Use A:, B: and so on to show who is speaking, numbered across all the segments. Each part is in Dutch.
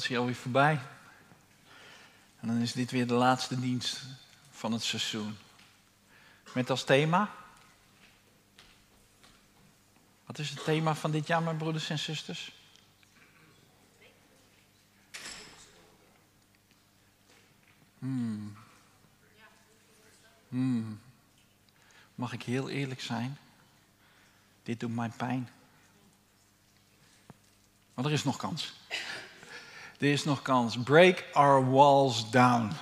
A: Vakantie alweer voorbij. En dan is dit weer de laatste dienst van het seizoen. Met als thema. Wat is het thema van dit jaar, mijn broeders en zusters? Hmm. Hmm. Mag ik heel eerlijk zijn? Dit doet mij pijn. Maar er is nog kans. Er is nog kans. Break our walls down.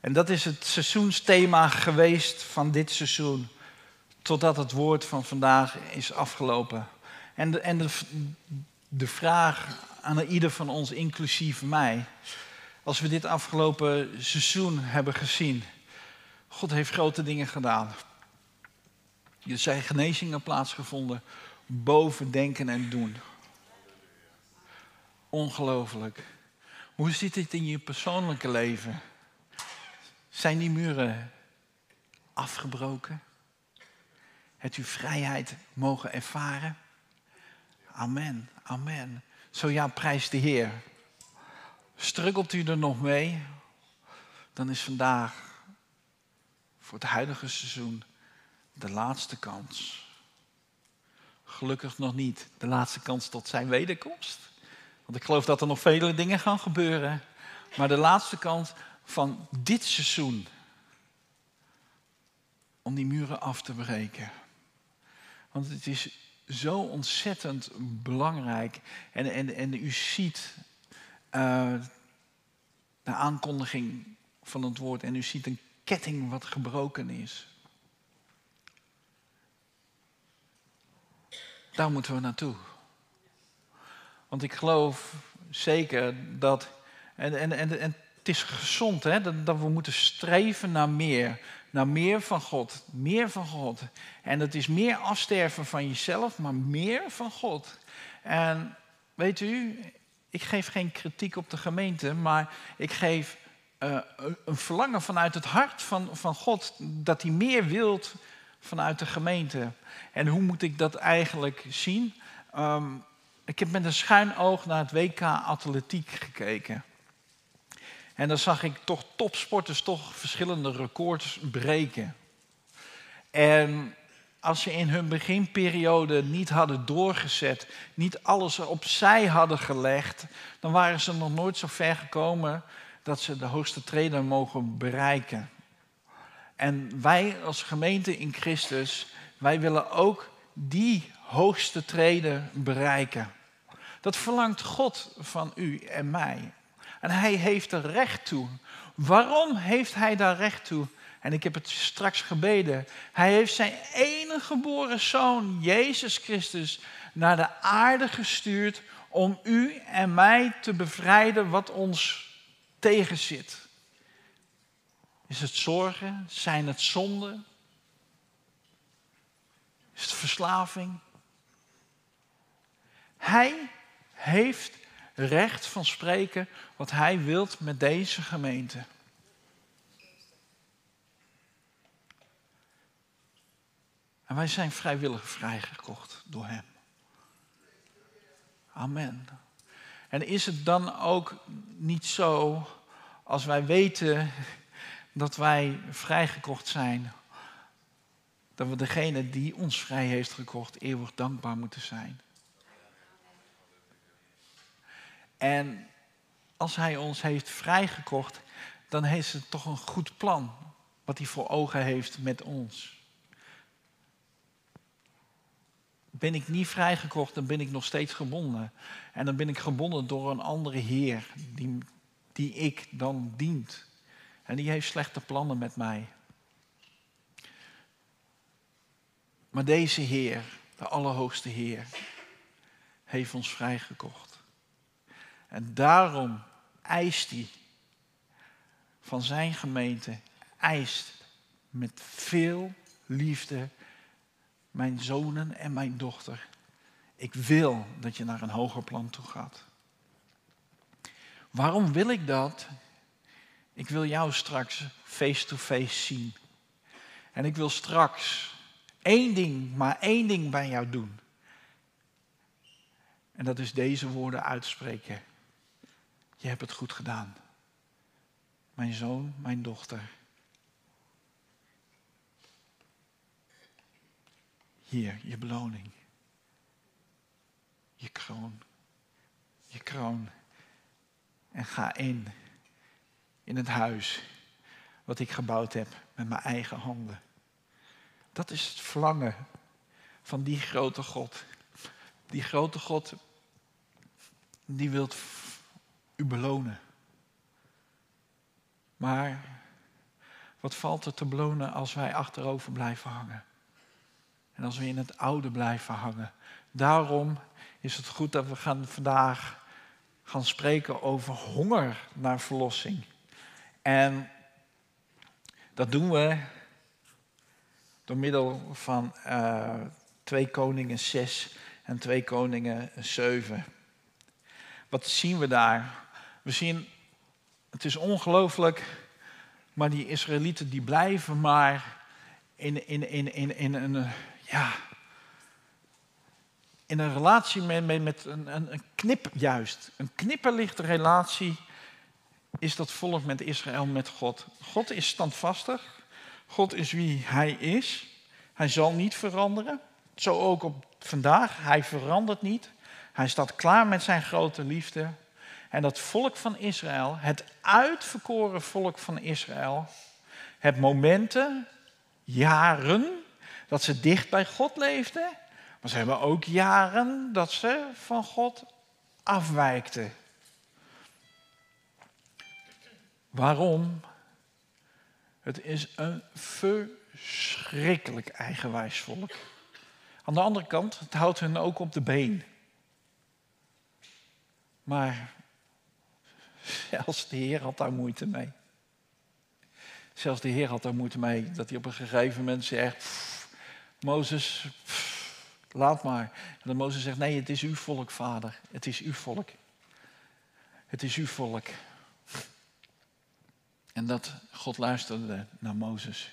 A: En dat is het seizoensthema geweest van dit seizoen. Totdat het woord van vandaag is afgelopen. En de, en de, de vraag aan ieder van ons, inclusief mij. Als we dit afgelopen seizoen hebben gezien. God heeft grote dingen gedaan. Er zijn genezingen plaatsgevonden boven denken en doen. Ongelooflijk. Hoe zit het in je persoonlijke leven? Zijn die muren afgebroken? Hebt u vrijheid mogen ervaren? Amen, amen. Zo ja, prijs de Heer. Struggelt u er nog mee? Dan is vandaag voor het huidige seizoen de laatste kans. Gelukkig nog niet de laatste kans tot zijn wederkomst. Want ik geloof dat er nog vele dingen gaan gebeuren. Maar de laatste kans van dit seizoen. Om die muren af te breken. Want het is zo ontzettend belangrijk. En, en, en u ziet uh, de aankondiging van het woord. En u ziet een ketting wat gebroken is. Daar moeten we naartoe. Want ik geloof zeker dat. En, en, en, en het is gezond hè, dat, dat we moeten streven naar meer. Naar meer van God. Meer van God. En het is meer afsterven van jezelf, maar meer van God. En weet u, ik geef geen kritiek op de gemeente, maar ik geef uh, een verlangen vanuit het hart van, van God dat hij meer wilt vanuit de gemeente. En hoe moet ik dat eigenlijk zien? Um, ik heb met een schuin oog naar het WK atletiek gekeken. En dan zag ik toch topsporters toch verschillende records breken. En als ze in hun beginperiode niet hadden doorgezet, niet alles opzij hadden gelegd, dan waren ze nog nooit zo ver gekomen dat ze de hoogste treden mogen bereiken. En wij als gemeente in Christus, wij willen ook die hoogste treden bereiken. Dat verlangt God van u en mij. En hij heeft er recht toe. Waarom heeft hij daar recht toe? En ik heb het straks gebeden. Hij heeft zijn enige geboren zoon, Jezus Christus, naar de aarde gestuurd om u en mij te bevrijden wat ons tegenzit. Is het zorgen? Zijn het zonden? Is het verslaving? Hij heeft recht van spreken wat hij wilt met deze gemeente. En wij zijn vrijwillig vrijgekocht door hem. Amen. En is het dan ook niet zo, als wij weten dat wij vrijgekocht zijn, dat we degene die ons vrij heeft gekocht eeuwig dankbaar moeten zijn? En als hij ons heeft vrijgekocht, dan heeft het toch een goed plan wat hij voor ogen heeft met ons. Ben ik niet vrijgekocht, dan ben ik nog steeds gebonden. En dan ben ik gebonden door een andere Heer die, die ik dan dient. En die heeft slechte plannen met mij. Maar deze Heer, de Allerhoogste Heer, heeft ons vrijgekocht. En daarom eist hij van zijn gemeente, eist met veel liefde mijn zonen en mijn dochter. Ik wil dat je naar een hoger plan toe gaat. Waarom wil ik dat? Ik wil jou straks face-to-face -face zien. En ik wil straks één ding, maar één ding bij jou doen. En dat is deze woorden uitspreken. Je hebt het goed gedaan. Mijn zoon, mijn dochter. Hier, je beloning. Je kroon. Je kroon. En ga in. In het huis. Wat ik gebouwd heb met mijn eigen handen. Dat is het verlangen van die grote God. Die grote God, die wilt u belonen. Maar wat valt er te belonen als wij achterover blijven hangen? En als we in het oude blijven hangen. Daarom is het goed dat we gaan vandaag gaan spreken over honger naar verlossing. En dat doen we door middel van uh, eh, 2 Koningen 6 en 2 Koningen 7. Wat zien we daar? We zien, het is ongelooflijk, maar die Israëlieten die blijven maar in, in, in, in, in een, ja, in een relatie met, met, een, een knip juist. Een knipperlichte relatie is dat volk met Israël met God. God is standvastig. God is wie hij is. Hij zal niet veranderen. Zo ook op vandaag. Hij verandert niet. Hij staat klaar met zijn grote liefde. En dat volk van Israël, het uitverkoren volk van Israël, het momenten, jaren dat ze dicht bij God leefden, maar ze hebben ook jaren dat ze van God afwijkten. Waarom? Het is een verschrikkelijk eigenwijs volk. Aan de andere kant, het houdt hen ook op de been. Maar zelfs de Heer had daar moeite mee. Zelfs de Heer had daar moeite mee. Dat hij op een gegeven moment zegt: Mozes, laat maar. En dan Mozes zegt: Nee, het is uw volk, vader. Het is uw volk. Het is uw volk. En dat God luisterde naar Mozes.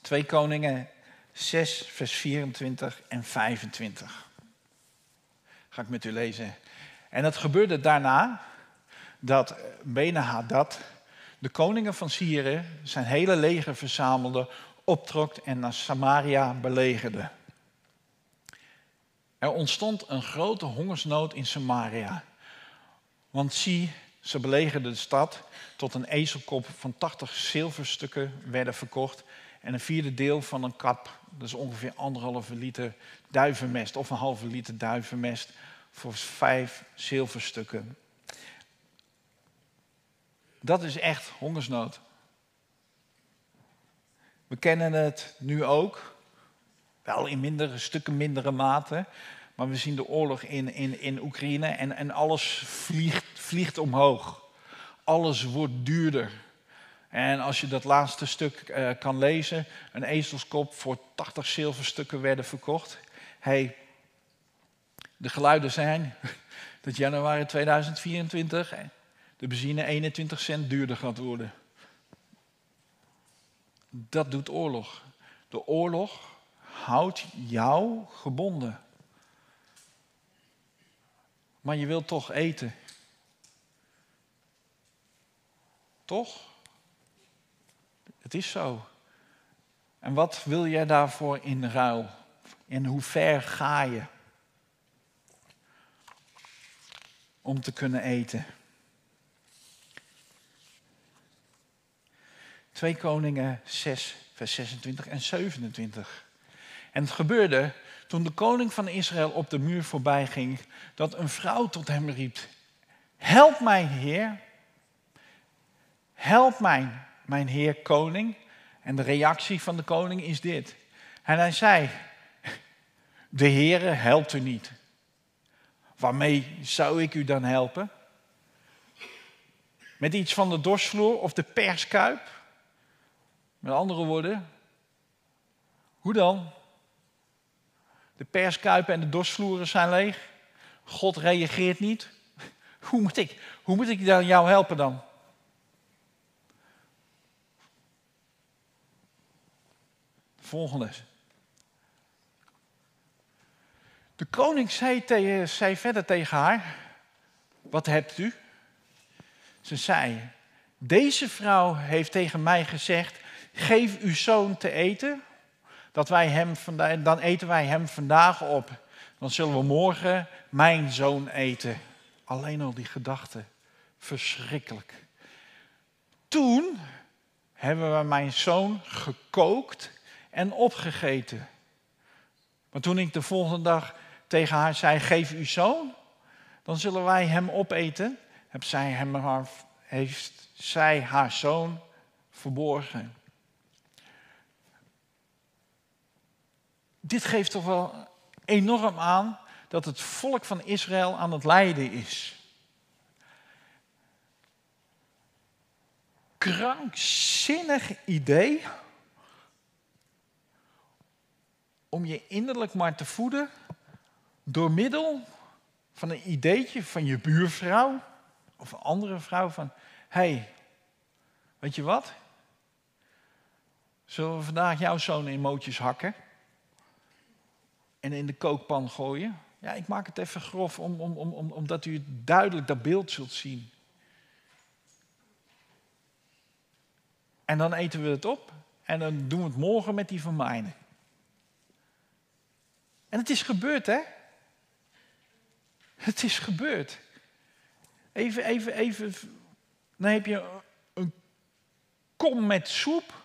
A: 2 Koningen 6, vers 24 en 25. Ga ik met u lezen. En het gebeurde daarna dat Bene-Hadad, de koningen van Syrië, zijn hele leger verzamelde, optrok en naar Samaria belegerde. Er ontstond een grote hongersnood in Samaria. Want zie, ze belegerden de stad tot een ezelkop van 80 zilverstukken werden verkocht en een vierde deel van een kap, dus ongeveer anderhalve liter duivenmest of een halve liter duivenmest voor vijf zilverstukken. Dat is echt hongersnood. We kennen het nu ook, wel in mindere stukken, mindere mate. Maar we zien de oorlog in, in, in Oekraïne en, en alles vliegt, vliegt omhoog. Alles wordt duurder. En als je dat laatste stuk uh, kan lezen, een ezelskop voor 80 zilverstukken werden verkocht. Hey, de geluiden zijn dat januari 2024 de benzine 21 cent duurder gaat worden. Dat doet oorlog. De oorlog houdt jou gebonden. Maar je wilt toch eten. Toch? Het is zo. En wat wil jij daarvoor in ruil? En hoe ver ga je om te kunnen eten? 2 Koningen 6, vers 26 en 27. En het gebeurde toen de koning van Israël op de muur voorbij ging, dat een vrouw tot hem riep: Help mij, Heer. Help mij, mijn Heer koning. En de reactie van de koning is dit. En hij zei: De Heere helpt u niet. Waarmee zou ik u dan helpen? Met iets van de dorsvloer of de perskuip? Met andere woorden, hoe dan? De perskuipen en de dorsvloeren zijn leeg. God reageert niet. Hoe moet ik, hoe moet ik dan jou helpen dan? Volgende. De koning zei, verder tegen haar: Wat hebt u? Ze zei: Deze vrouw heeft tegen mij gezegd: Geef uw zoon te eten, dat wij hem vandaag, dan eten wij hem vandaag op. Dan zullen we morgen mijn zoon eten. Alleen al die gedachte, verschrikkelijk. Toen hebben we mijn zoon gekookt en opgegeten. Maar toen ik de volgende dag tegen haar zei: Geef uw zoon, dan zullen wij hem opeten. Zij hem haar, heeft zij haar zoon verborgen. Dit geeft toch wel enorm aan dat het volk van Israël aan het lijden is. Krankzinnig idee om je innerlijk maar te voeden door middel van een ideetje van je buurvrouw of een andere vrouw van, hé, hey, weet je wat? Zullen we vandaag jouw zoon in mootjes hakken en in de kookpan gooien? Ja, ik maak het even grof om, om, om, om, omdat u duidelijk dat beeld zult zien. En dan eten we het op en dan doen we het morgen met die van mijne. En het is gebeurd, hè? Het is gebeurd. Even, even, even. Dan heb je een kom met soep.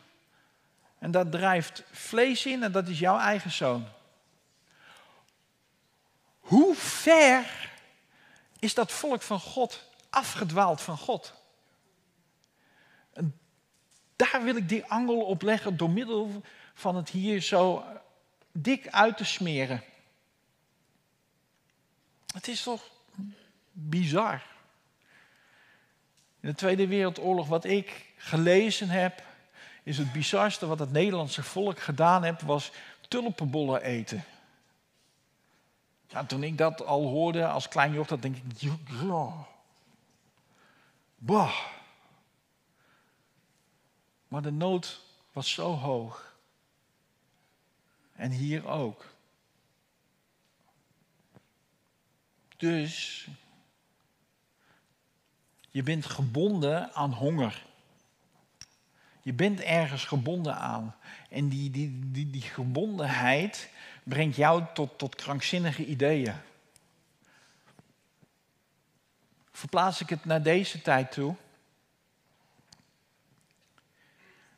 A: En dat drijft vlees in en dat is jouw eigen zoon. Hoe ver is dat volk van God afgedwaald van God? En daar wil ik die angel op leggen door middel van het hier zo dik uit te smeren. Het is toch bizar. In de Tweede Wereldoorlog, wat ik gelezen heb, is het bizarste wat het Nederlandse volk gedaan heeft, was tulpenbollen eten. Toen ik dat al hoorde als klein joch, dan denk ik, bah. Maar de nood was zo hoog. En hier ook. Dus je bent gebonden aan honger. Je bent ergens gebonden aan. En die, die, die, die gebondenheid brengt jou tot, tot krankzinnige ideeën. Verplaats ik het naar deze tijd toe.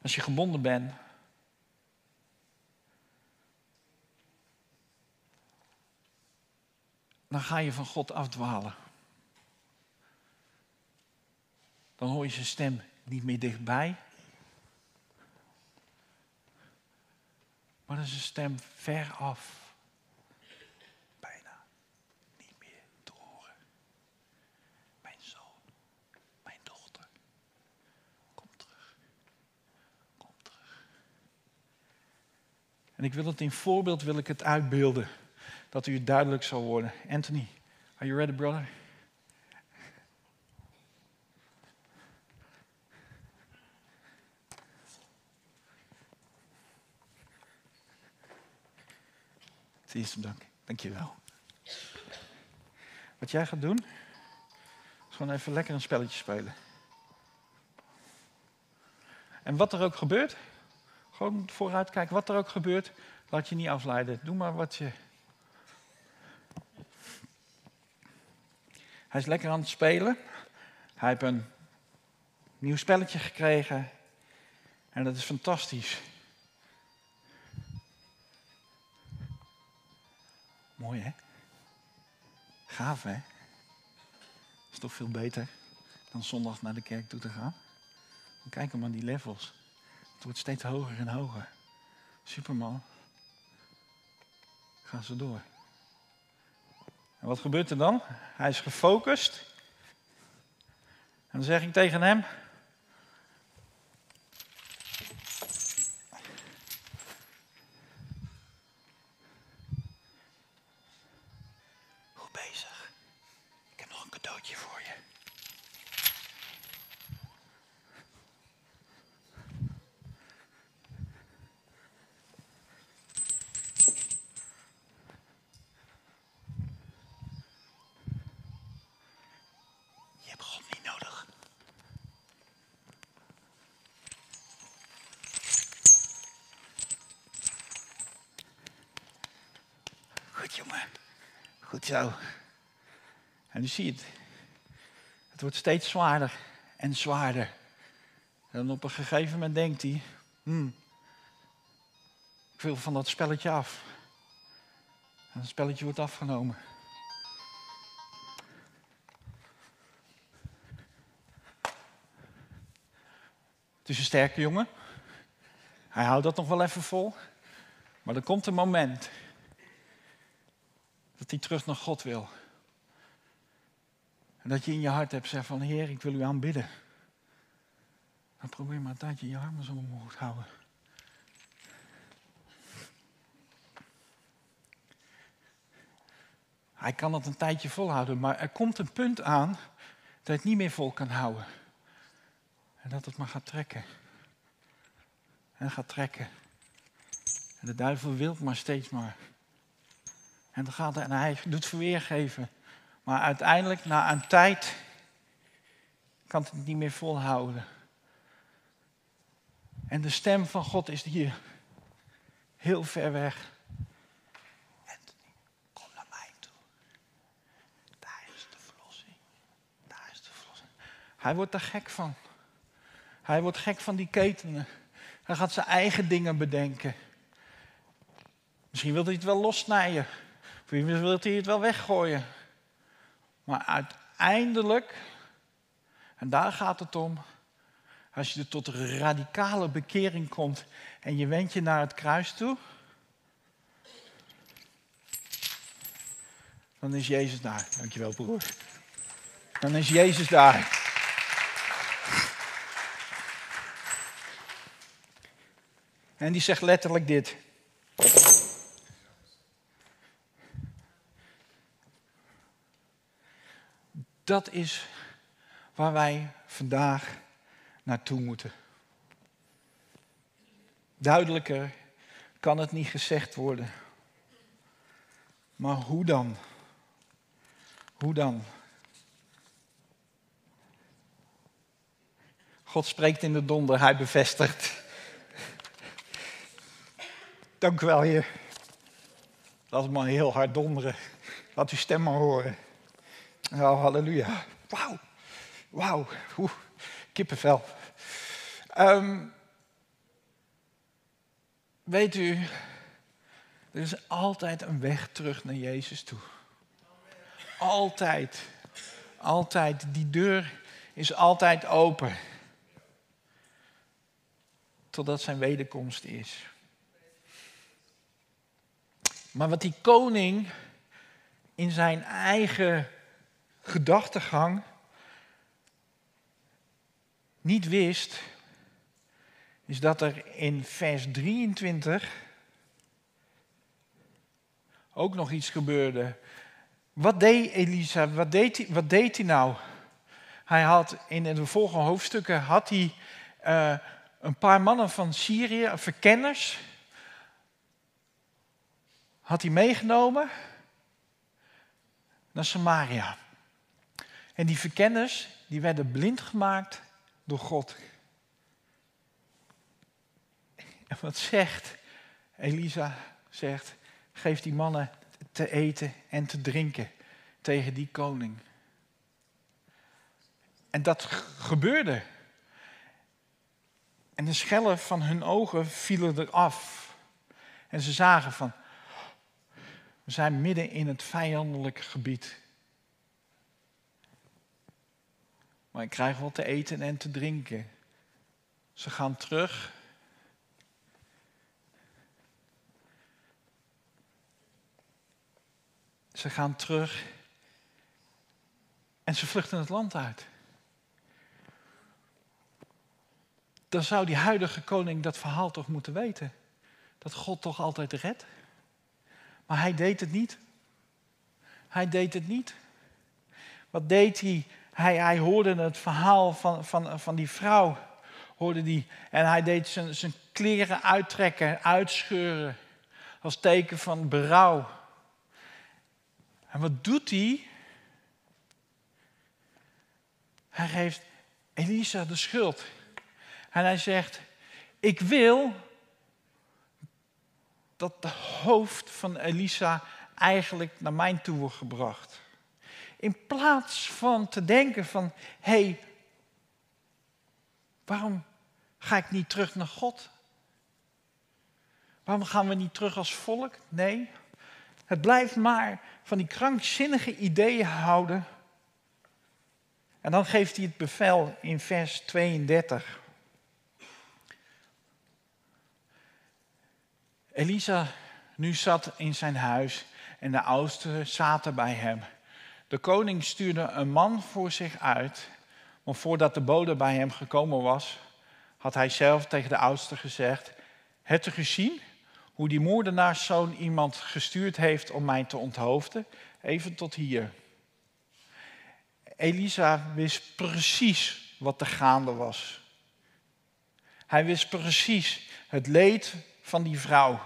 A: Als je gebonden bent, dan ga je van God afdwalen. Dan hoor je zijn stem niet meer dichtbij. Maar dat is een stem ver af. Bijna niet meer te horen. Mijn zoon, mijn dochter, kom terug. Kom terug. En ik wil het in voorbeeld wil ik het uitbeelden dat u duidelijk zal worden. Anthony, are you ready, brother? Dank. Dank je wel. Wat jij gaat doen, is gewoon even lekker een spelletje spelen. En wat er ook gebeurt, gewoon vooruit kijken, wat er ook gebeurt, laat je niet afleiden. Doe maar wat je Hij is lekker aan het spelen. Hij heeft een nieuw spelletje gekregen. En dat is fantastisch. Mooi hè? Gaaf hè? Is toch veel beter dan zondag naar de kerk toe te gaan? Kijk maar die levels. Het wordt steeds hoger en hoger. Superman. Gaan ze door. Wat gebeurt er dan? Hij is gefocust. En dan zeg ik tegen hem. Zo. En u ziet het. Wordt steeds zwaarder en zwaarder. En op een gegeven moment denkt hij, hmm, ik wil van dat spelletje af. En het spelletje wordt afgenomen. Het is een sterke jongen. Hij houdt dat nog wel even vol. Maar er komt een moment dat hij terug naar God wil. En dat je in je hart hebt zegt van Heer, ik wil u aanbidden. Dan probeer maar dat je je armen zo omhoog houden. Hij kan het een tijdje volhouden, maar er komt een punt aan dat hij het niet meer vol kan houden. En dat het maar gaat trekken. En gaat trekken. En de duivel wil maar steeds maar. En, gaat, en hij doet verweer geven. Maar uiteindelijk, na een tijd, kan het niet meer volhouden. En de stem van God is hier heel ver weg. Kom naar mij toe. Daar is de verlossing. Daar is de verlossing. Hij wordt er gek van. Hij wordt gek van die ketenen. Hij gaat zijn eigen dingen bedenken. Misschien wil hij het wel lossnijden. Of wil hij het wel weggooien. Maar uiteindelijk, en daar gaat het om, als je tot radicale bekering komt en je wendt je naar het kruis toe, dan is Jezus daar. Dankjewel, broer. Dan is Jezus daar. En die zegt letterlijk dit. Dat is waar wij vandaag naartoe moeten. Duidelijker kan het niet gezegd worden. Maar hoe dan? Hoe dan? God spreekt in de donder, hij bevestigt. Dank u wel, Heer. Laat maar heel hard donderen. Laat uw stem maar horen. Oh, halleluja. Wauw. Wauw. Oeh, kippenvel. Um, weet u, er is altijd een weg terug naar Jezus toe. Altijd. Altijd. Die deur is altijd open. Totdat zijn wederkomst is. Maar wat die koning in zijn eigen gedachtegang niet wist, is dat er in vers 23 ook nog iets gebeurde. Wat deed Elisa? Wat deed hij, wat deed hij nou? Hij had in de volgende hoofdstukken had hij, uh, een paar mannen van Syrië, verkenners, had hij meegenomen naar Samaria. En die verkenners, die werden blind gemaakt door God. En wat zegt Elisa? Zegt, geef die mannen te eten en te drinken tegen die koning. En dat gebeurde. En de schellen van hun ogen vielen eraf. En ze zagen van, we zijn midden in het vijandelijk gebied. Maar ik krijg wat te eten en te drinken. Ze gaan terug. Ze gaan terug. En ze vluchten het land uit. Dan zou die huidige koning dat verhaal toch moeten weten. Dat God toch altijd redt. Maar hij deed het niet. Hij deed het niet. Wat deed hij? Hij, hij hoorde het verhaal van, van, van die vrouw. Hoorde die, en hij deed zijn, zijn kleren uittrekken, uitscheuren. Als teken van berouw. En wat doet hij? Hij geeft Elisa de schuld. En hij zegt: Ik wil dat de hoofd van Elisa eigenlijk naar mij toe wordt gebracht. In plaats van te denken van, hé, hey, waarom ga ik niet terug naar God? Waarom gaan we niet terug als volk? Nee, het blijft maar van die krankzinnige ideeën houden. En dan geeft hij het bevel in vers 32. Elisa nu zat in zijn huis en de oudsten zaten bij hem. De koning stuurde een man voor zich uit, maar voordat de bode bij hem gekomen was, had hij zelf tegen de oudste gezegd: Het u gezien hoe die moordenaarszoon iemand gestuurd heeft om mij te onthoofden? Even tot hier. Elisa wist precies wat er gaande was. Hij wist precies het leed van die vrouw.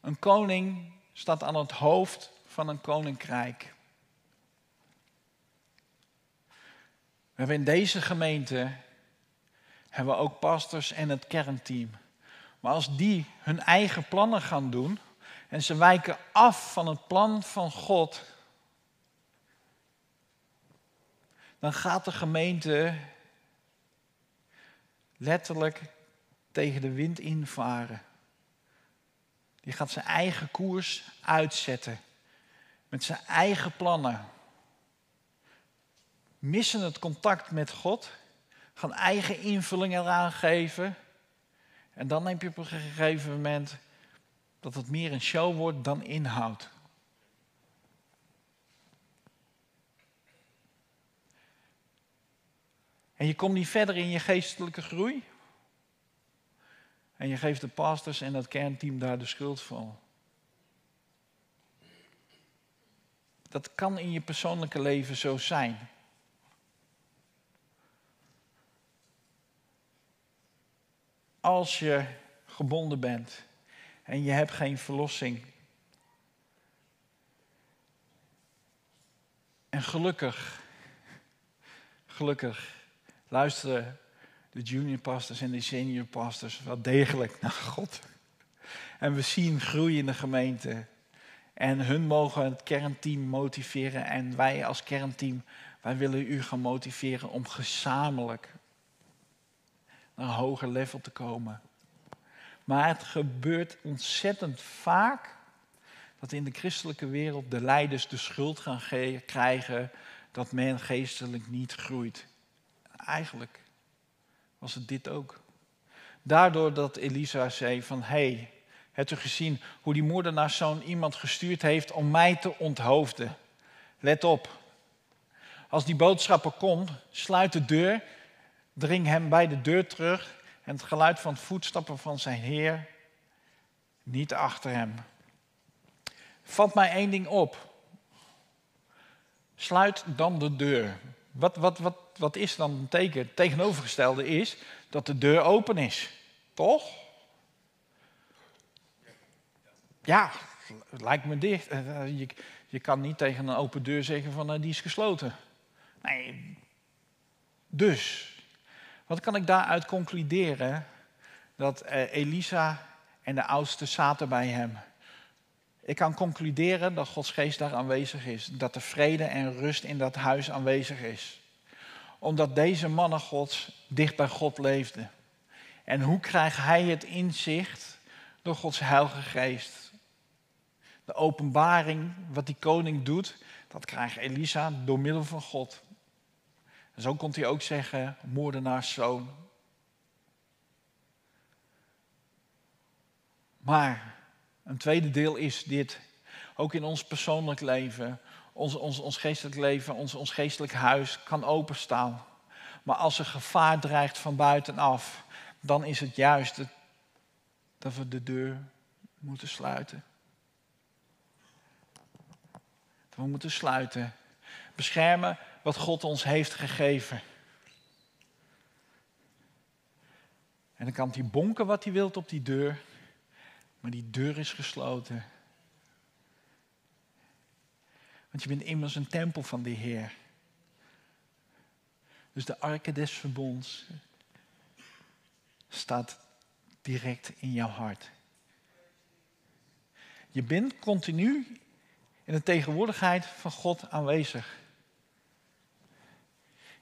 A: Een koning staat aan het hoofd van een koninkrijk. We hebben in deze gemeente hebben we ook pastors en het kernteam. Maar als die hun eigen plannen gaan doen en ze wijken af van het plan van God, dan gaat de gemeente letterlijk tegen de wind invaren. Die gaat zijn eigen koers uitzetten. Met zijn eigen plannen. Missen het contact met God. Gaan eigen invulling eraan geven. En dan heb je op een gegeven moment dat het meer een show wordt dan inhoud. En je komt niet verder in je geestelijke groei. En je geeft de pastors en het kernteam daar de schuld van. Dat kan in je persoonlijke leven zo zijn. Als je gebonden bent en je hebt geen verlossing. En gelukkig, gelukkig, luisteren de junior pastors en de senior pastors wel degelijk naar God. En we zien groei in de gemeente. En hun mogen het kernteam motiveren. En wij als kernteam, wij willen u gaan motiveren om gezamenlijk naar een hoger level te komen. Maar het gebeurt ontzettend vaak dat in de christelijke wereld de leiders de schuld gaan krijgen dat men geestelijk niet groeit. Eigenlijk was het dit ook. Daardoor dat Elisa zei van, hey, hebt u gezien hoe die moordenaarszoon iemand gestuurd heeft om mij te onthoofden? Let op. Als die boodschapper komt, sluit de deur, dring hem bij de deur terug en het geluid van voetstappen van zijn heer niet achter hem. Vat mij één ding op. Sluit dan de deur. Wat, wat, wat, wat is dan een teken? Het tegenovergestelde is dat de deur open is. Toch? Ja, lijkt me dicht. Eh, eh, je, kan niet tegen een open deur zeggen van uh, die is gesloten. Nee. Dus, wat kan ik daaruit concluderen? Dat Elisa en de oudste zaten bij hem. Ik kan concluderen dat Gods geest daar aanwezig is. Dat er vrede en rust in dat huis aanwezig is. Omdat deze mannen Gods dicht bij God leefden. En hoe krijgt hij het inzicht? Door Gods heilige geest. De openbaring, wat die koning doet, dat krijgt Elisa door middel van God. Zo kon hij ook zeggen, moordenaarszoon. Maar een tweede deel is dit. Ook in ons persoonlijk leven, ons, ons, ons geestelijk leven, ons, ons geestelijk huis kan openstaan. Maar als er gevaar dreigt van buitenaf, dan is het juist dat we de deur moeten sluiten. We moeten sluiten. Beschermen wat God ons heeft gegeven. En dan kan hij bonken wat hij wilt op die deur. Maar die deur is gesloten. Want je bent immers een tempel van de Heer. Dus de arke des verbonds staat direct in jouw hart. Je bent continu in de tegenwoordigheid van God aanwezig.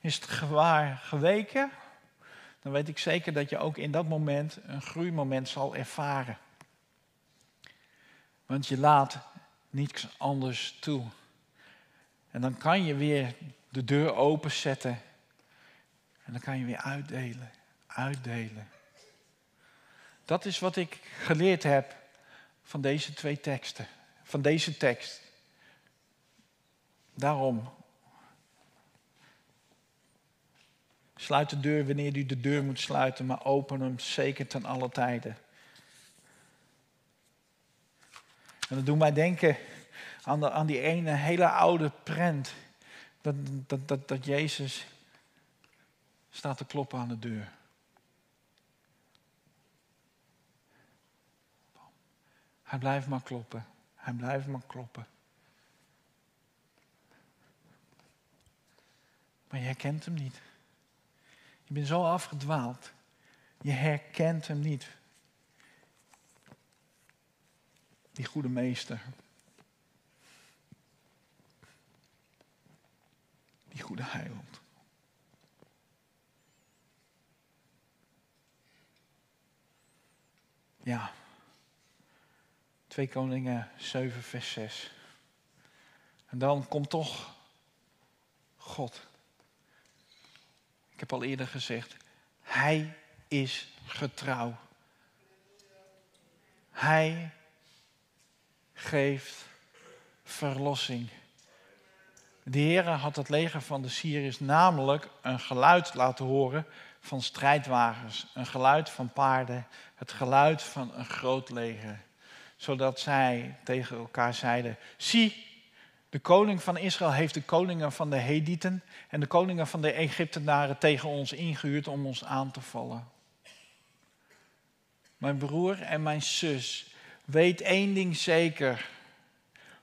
A: Is het gewaar geweken, dan weet ik zeker dat je ook in dat moment een groeimoment zal ervaren. Want je laat niets anders toe. En dan kan je weer de deur openzetten. En dan kan je weer uitdelen, uitdelen. Dat is wat ik geleerd heb van deze twee teksten, van deze tekst. Daarom. Sluit de deur wanneer u de deur moet sluiten, maar open hem zeker ten alle tijden. En dat doet mij denken aan, aan die ene hele oude prent. Dat, dat, dat, dat Jezus staat te kloppen aan de deur. Hij blijft maar kloppen. Hij blijft maar kloppen. Maar je herkent hem niet. Je bent zo afgedwaald. Je herkent hem niet. Die goede meester. Die goede heiland. Ja. 2 Koningen 7, vers 6. En dan komt toch God. Ik heb al eerder gezegd, Hij is getrouw. Hij geeft verlossing. De Heer had het leger van de Syriërs namelijk een geluid laten horen van strijdwagens, een geluid van paarden, het geluid van een groot leger. Zodat zij tegen elkaar zeiden: Zie, de koning van Israël heeft de koningen van de Hedieten en de koningen van de Egyptenaren tegen ons ingehuurd om ons aan te vallen. Mijn broer en mijn zus, weet één ding zeker.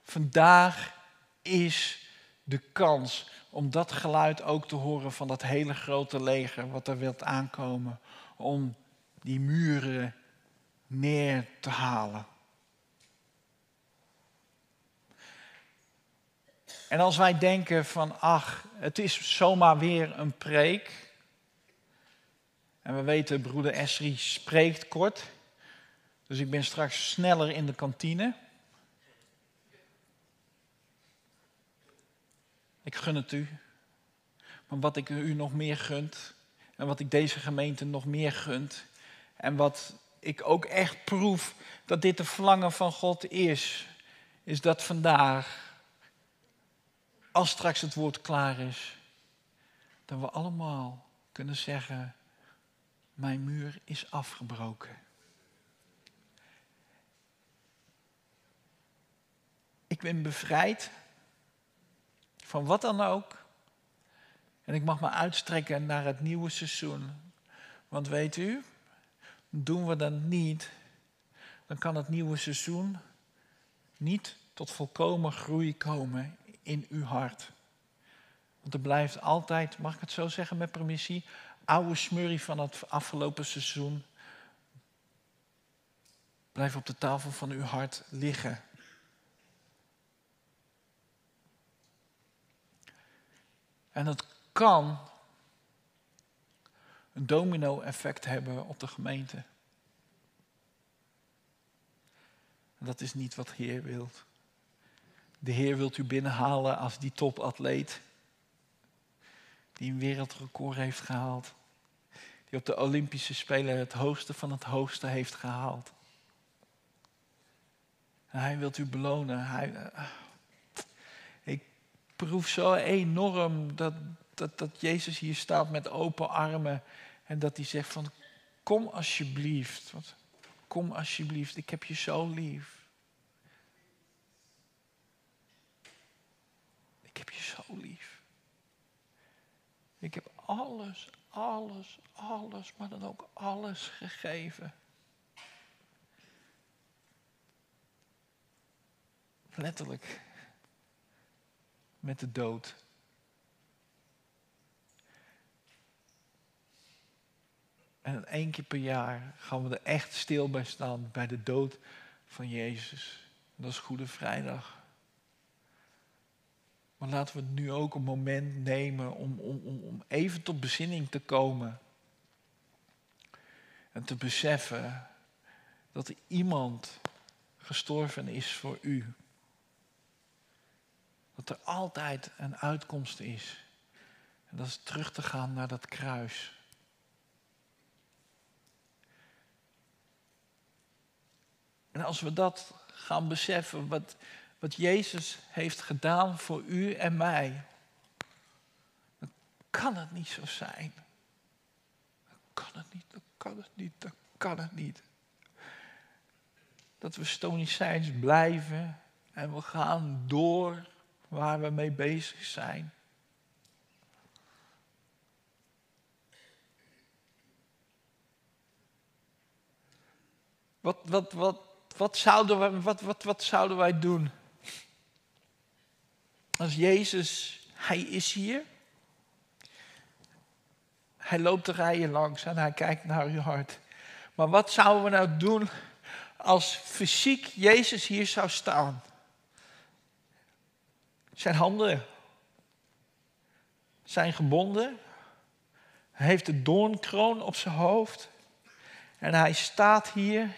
A: Vandaag is de kans om dat geluid ook te horen van dat hele grote leger wat er wilt aankomen. Om die muren neer te halen. En als wij denken van, ach, het is zomaar weer een preek. En we weten, broeder Esri spreekt kort. Dus ik ben straks sneller in de kantine. Ik gun het u. Maar wat ik u nog meer gunt, en wat ik deze gemeente nog meer gunt, en wat ik ook echt proef dat dit de verlangen van God is, is dat vandaag, als straks het woord klaar is, dat we allemaal kunnen zeggen, mijn muur is afgebroken. Ik ben bevrijd van wat dan ook. En ik mag me uitstrekken naar het nieuwe seizoen. Want weet u, doen we dat niet, dan kan het nieuwe seizoen niet tot volkomen groei komen in uw hart. Want er blijft altijd, mag ik het zo zeggen met permissie, oude smurrie van het afgelopen seizoen blijft op de tafel van uw hart liggen. En het kan een domino-effect hebben op de gemeente. En dat is niet wat de Heer wilt. De Heer wilt u binnenhalen als die topatleet. Die een wereldrecord heeft gehaald. Die op de Olympische Spelen het hoogste van het hoogste heeft gehaald. Hij wilt u belonen. Hij, eh, proef zo enorm dat, dat, dat Jezus hier staat met open armen. En dat hij zegt van, kom alsjeblieft. Wat, kom alsjeblieft, ik heb je zo lief. Ik heb je zo lief. Ik heb alles, alles, alles, maar dan ook alles gegeven. Letterlijk met de dood. En één keer per jaar gaan we er echt stil bij staan bij de dood van Jezus. Dat is Goede Vrijdag. Maar laten we nu ook een moment nemen om, om, om, om even tot bezinning te komen. En te beseffen dat er iemand gestorven is voor u. Dat er altijd een uitkomst is. En dat is terug te gaan naar dat kruis. En als we dat gaan beseffen, wat, wat Jezus heeft gedaan voor u en mij, dan kan het niet zo zijn. Dan kan het niet, dan kan het niet, dan kan het niet. Dat we stoïcijns blijven en we gaan door waar we mee bezig zijn. Wat, wat, wat, wat, zouden wij, wat, wat, wat zouden wij doen? Als Jezus, Hij is hier. Hij loopt de rijen langs en Hij kijkt naar uw hart. Maar wat zouden we nou doen als fysiek Jezus hier zou staan? Zijn handen zijn gebonden. Hij heeft de doornkroon op zijn hoofd. En hij staat hier.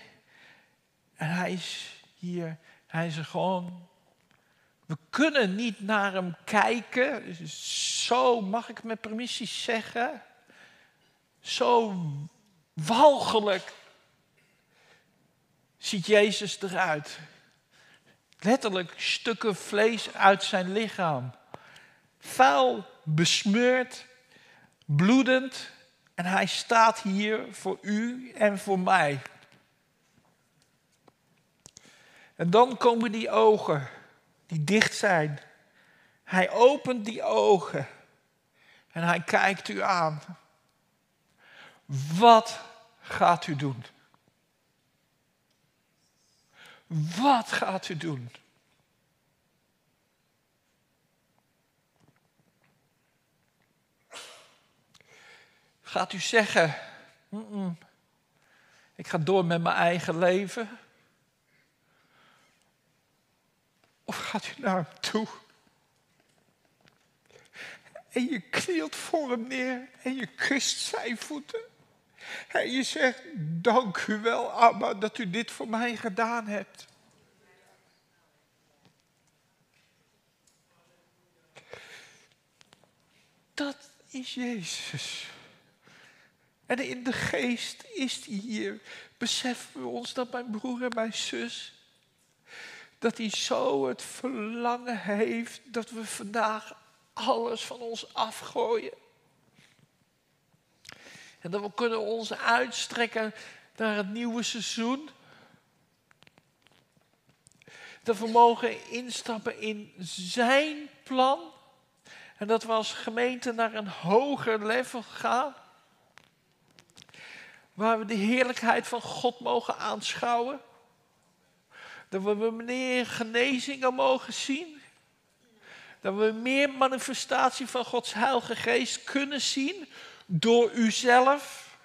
A: En hij is hier. Hij is er gewoon. We kunnen niet naar hem kijken. Zo, mag ik met permissie zeggen? Zo walgelijk ziet Jezus eruit. Letterlijk stukken vlees uit zijn lichaam. Vuil, besmeurd, bloedend. En hij staat hier voor u en voor mij. En dan komen die ogen die dicht zijn. Hij opent die ogen en hij kijkt u aan. Wat gaat u doen? Wat gaat u doen? Gaat u zeggen, ik ga door met mijn eigen leven? Of gaat u naar hem toe? En je knielt voor hem neer en je kust zijn voeten. En je zegt, dank u wel, Abba, dat u dit voor mij gedaan hebt. Dat is Jezus. En in de geest is hij hier. Beseffen we ons dat mijn broer en mijn zus, dat hij zo het verlangen heeft dat we vandaag alles van ons afgooien. En dat we kunnen ons uitstrekken naar het nieuwe seizoen. Dat we mogen instappen in zijn plan. En dat we als gemeente naar een hoger level gaan. Waar we de heerlijkheid van God mogen aanschouwen. Dat we meer genezingen mogen zien. Dat we meer manifestatie van Gods Heilige Geest kunnen zien door uzelf.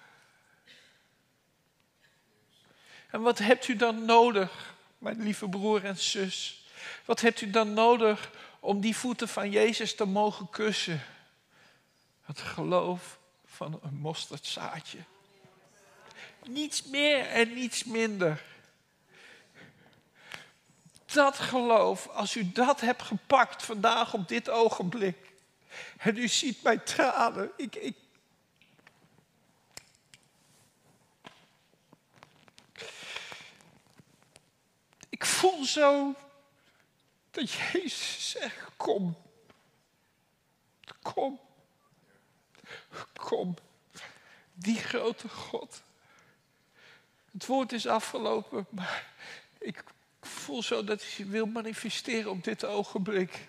A: En wat hebt u dan nodig, mijn lieve broer en zus? Wat hebt u dan nodig om die voeten van Jezus te mogen kussen? Het geloof van een mosterdzaadje. Niets meer en niets minder. Dat geloof, als u dat hebt gepakt vandaag op dit ogenblik. En u ziet mijn tranen. Ik, ik, ik voel zo dat Jezus zegt, kom. Kom. Kom. Die grote God. Het woord is afgelopen, maar ik voel zo dat hij wil manifesteren op dit ogenblik.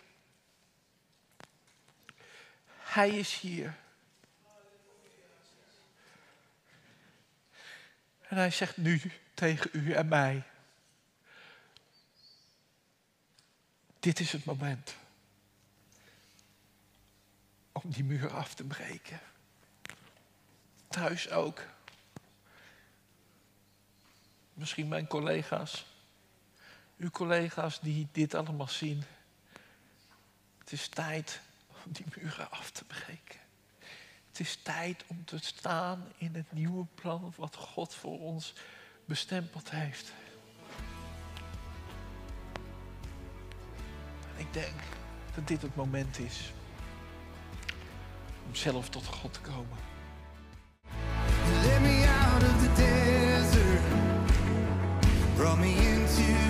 A: Hij is hier. En hij zegt nu tegen u en mij. Dit is het moment om die muur af te breken. Thuis ook. Misschien mijn collega's. uw collega's die dit allemaal zien. Het is tijd om die muren af te breken. Het is tijd om te staan in het nieuwe plan wat God voor ons bestempeld heeft. Denk dat dit het moment is om zelf tot God te komen.
B: Led me out of the desert, brought me into